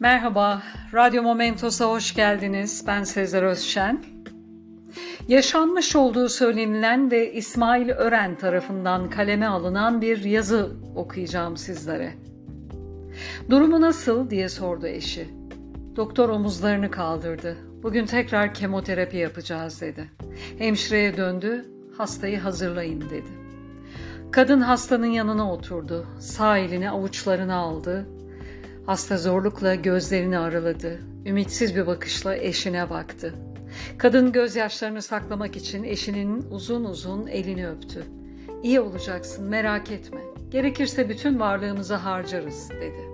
Merhaba, Radyo Momentos'a hoş geldiniz. Ben Sezer Özşen. Yaşanmış olduğu söylenilen ve İsmail Ören tarafından kaleme alınan bir yazı okuyacağım sizlere. Durumu nasıl diye sordu eşi. Doktor omuzlarını kaldırdı. Bugün tekrar kemoterapi yapacağız dedi. Hemşireye döndü, hastayı hazırlayın dedi. Kadın hastanın yanına oturdu. Sağ elini avuçlarına aldı. Hasta zorlukla gözlerini araladı. Ümitsiz bir bakışla eşine baktı. Kadın gözyaşlarını saklamak için eşinin uzun uzun elini öptü. İyi olacaksın merak etme. Gerekirse bütün varlığımızı harcarız dedi.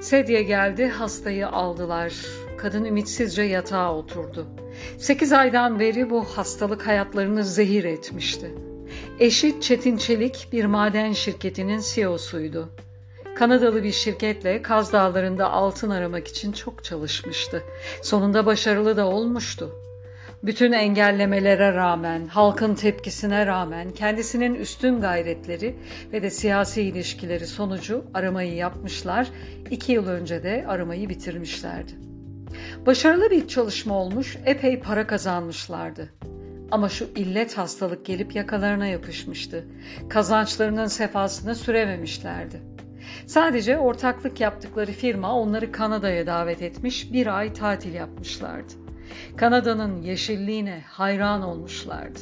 Sedye geldi hastayı aldılar. Kadın ümitsizce yatağa oturdu. Sekiz aydan beri bu hastalık hayatlarını zehir etmişti. Eşi Çetin Çelik bir maden şirketinin CEO'suydu. Kanadalı bir şirketle Kaz Dağları'nda altın aramak için çok çalışmıştı. Sonunda başarılı da olmuştu. Bütün engellemelere rağmen, halkın tepkisine rağmen kendisinin üstün gayretleri ve de siyasi ilişkileri sonucu aramayı yapmışlar, iki yıl önce de aramayı bitirmişlerdi. Başarılı bir çalışma olmuş, epey para kazanmışlardı. Ama şu illet hastalık gelip yakalarına yapışmıştı. Kazançlarının sefasını sürememişlerdi. Sadece ortaklık yaptıkları firma onları Kanada'ya davet etmiş, bir ay tatil yapmışlardı. Kanada'nın yeşilliğine hayran olmuşlardı.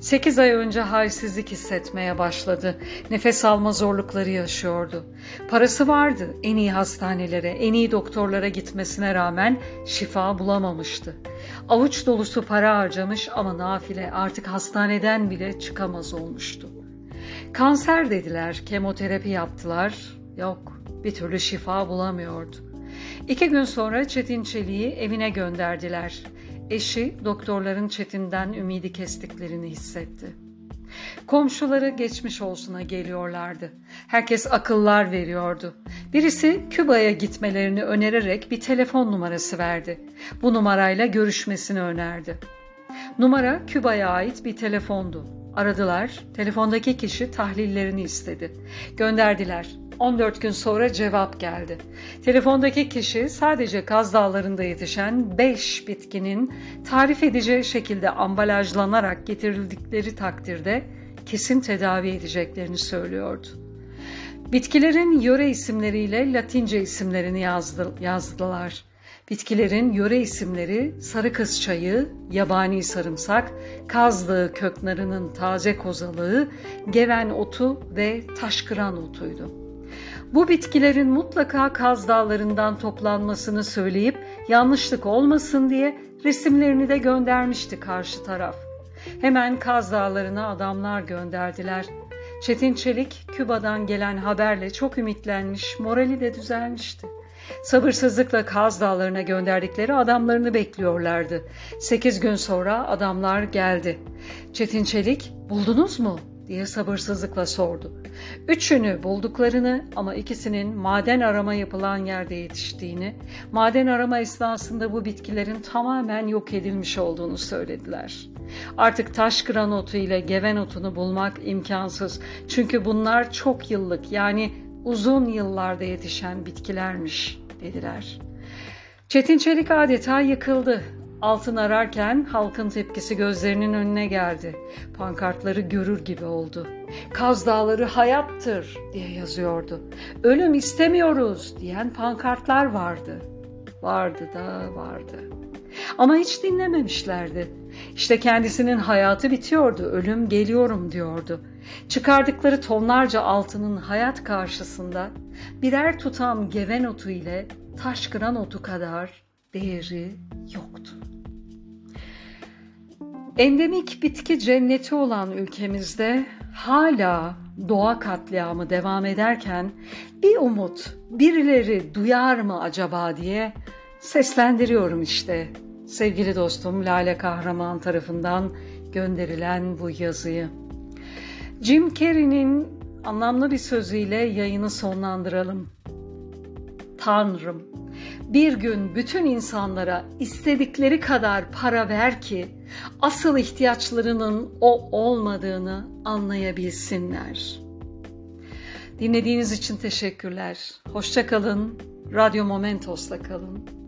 Sekiz ay önce halsizlik hissetmeye başladı. Nefes alma zorlukları yaşıyordu. Parası vardı en iyi hastanelere, en iyi doktorlara gitmesine rağmen şifa bulamamıştı. Avuç dolusu para harcamış ama nafile artık hastaneden bile çıkamaz olmuştu. Kanser dediler, kemoterapi yaptılar. Yok, bir türlü şifa bulamıyordu. İki gün sonra Çetin Çelik'i evine gönderdiler. Eşi doktorların Çetin'den ümidi kestiklerini hissetti. Komşuları geçmiş olsuna geliyorlardı. Herkes akıllar veriyordu. Birisi Küba'ya gitmelerini önererek bir telefon numarası verdi. Bu numarayla görüşmesini önerdi. Numara Küba'ya ait bir telefondu. Aradılar, telefondaki kişi tahlillerini istedi. Gönderdiler. 14 gün sonra cevap geldi. Telefondaki kişi sadece Kaz Dağları'nda yetişen 5 bitkinin tarif edeceği şekilde ambalajlanarak getirildikleri takdirde kesin tedavi edeceklerini söylüyordu. Bitkilerin yöre isimleriyle Latince isimlerini yazdı, yazdılar. Bitkilerin yöre isimleri sarı kız çayı, yabani sarımsak, kazlığı köknarının taze kozalığı, geven otu ve taşkıran otuydu. Bu bitkilerin mutlaka Kaz Dağları'ndan toplanmasını söyleyip yanlışlık olmasın diye resimlerini de göndermişti karşı taraf. Hemen Kaz Dağları'na adamlar gönderdiler. Çetin Çelik Küba'dan gelen haberle çok ümitlenmiş, morali de düzelmişti. Sabırsızlıkla Kaz Dağları'na gönderdikleri adamlarını bekliyorlardı. Sekiz gün sonra adamlar geldi. Çetin Çelik, buldunuz mu? diye sabırsızlıkla sordu. Üçünü bulduklarını ama ikisinin maden arama yapılan yerde yetiştiğini, maden arama esnasında bu bitkilerin tamamen yok edilmiş olduğunu söylediler. Artık taş kıran otu ile geven otunu bulmak imkansız. Çünkü bunlar çok yıllık yani uzun yıllarda yetişen bitkilermiş dediler. Çetin Çelik adeta yıkıldı. Altın ararken halkın tepkisi gözlerinin önüne geldi. Pankartları görür gibi oldu. Kaz Dağları hayattır diye yazıyordu. Ölüm istemiyoruz diyen pankartlar vardı. Vardı da vardı. Ama hiç dinlememişlerdi. İşte kendisinin hayatı bitiyordu, ölüm geliyorum diyordu. Çıkardıkları tonlarca altının hayat karşısında birer tutam geven otu ile taş kıran otu kadar değeri yoktu. Endemik bitki cenneti olan ülkemizde hala doğa katliamı devam ederken bir umut birileri duyar mı acaba diye seslendiriyorum işte sevgili dostum Lale Kahraman tarafından gönderilen bu yazıyı. Jim Carrey'nin anlamlı bir sözüyle yayını sonlandıralım. Tanrım, bir gün bütün insanlara istedikleri kadar para ver ki asıl ihtiyaçlarının o olmadığını anlayabilsinler. Dinlediğiniz için teşekkürler. Hoşçakalın. Radyo Momentos'la kalın.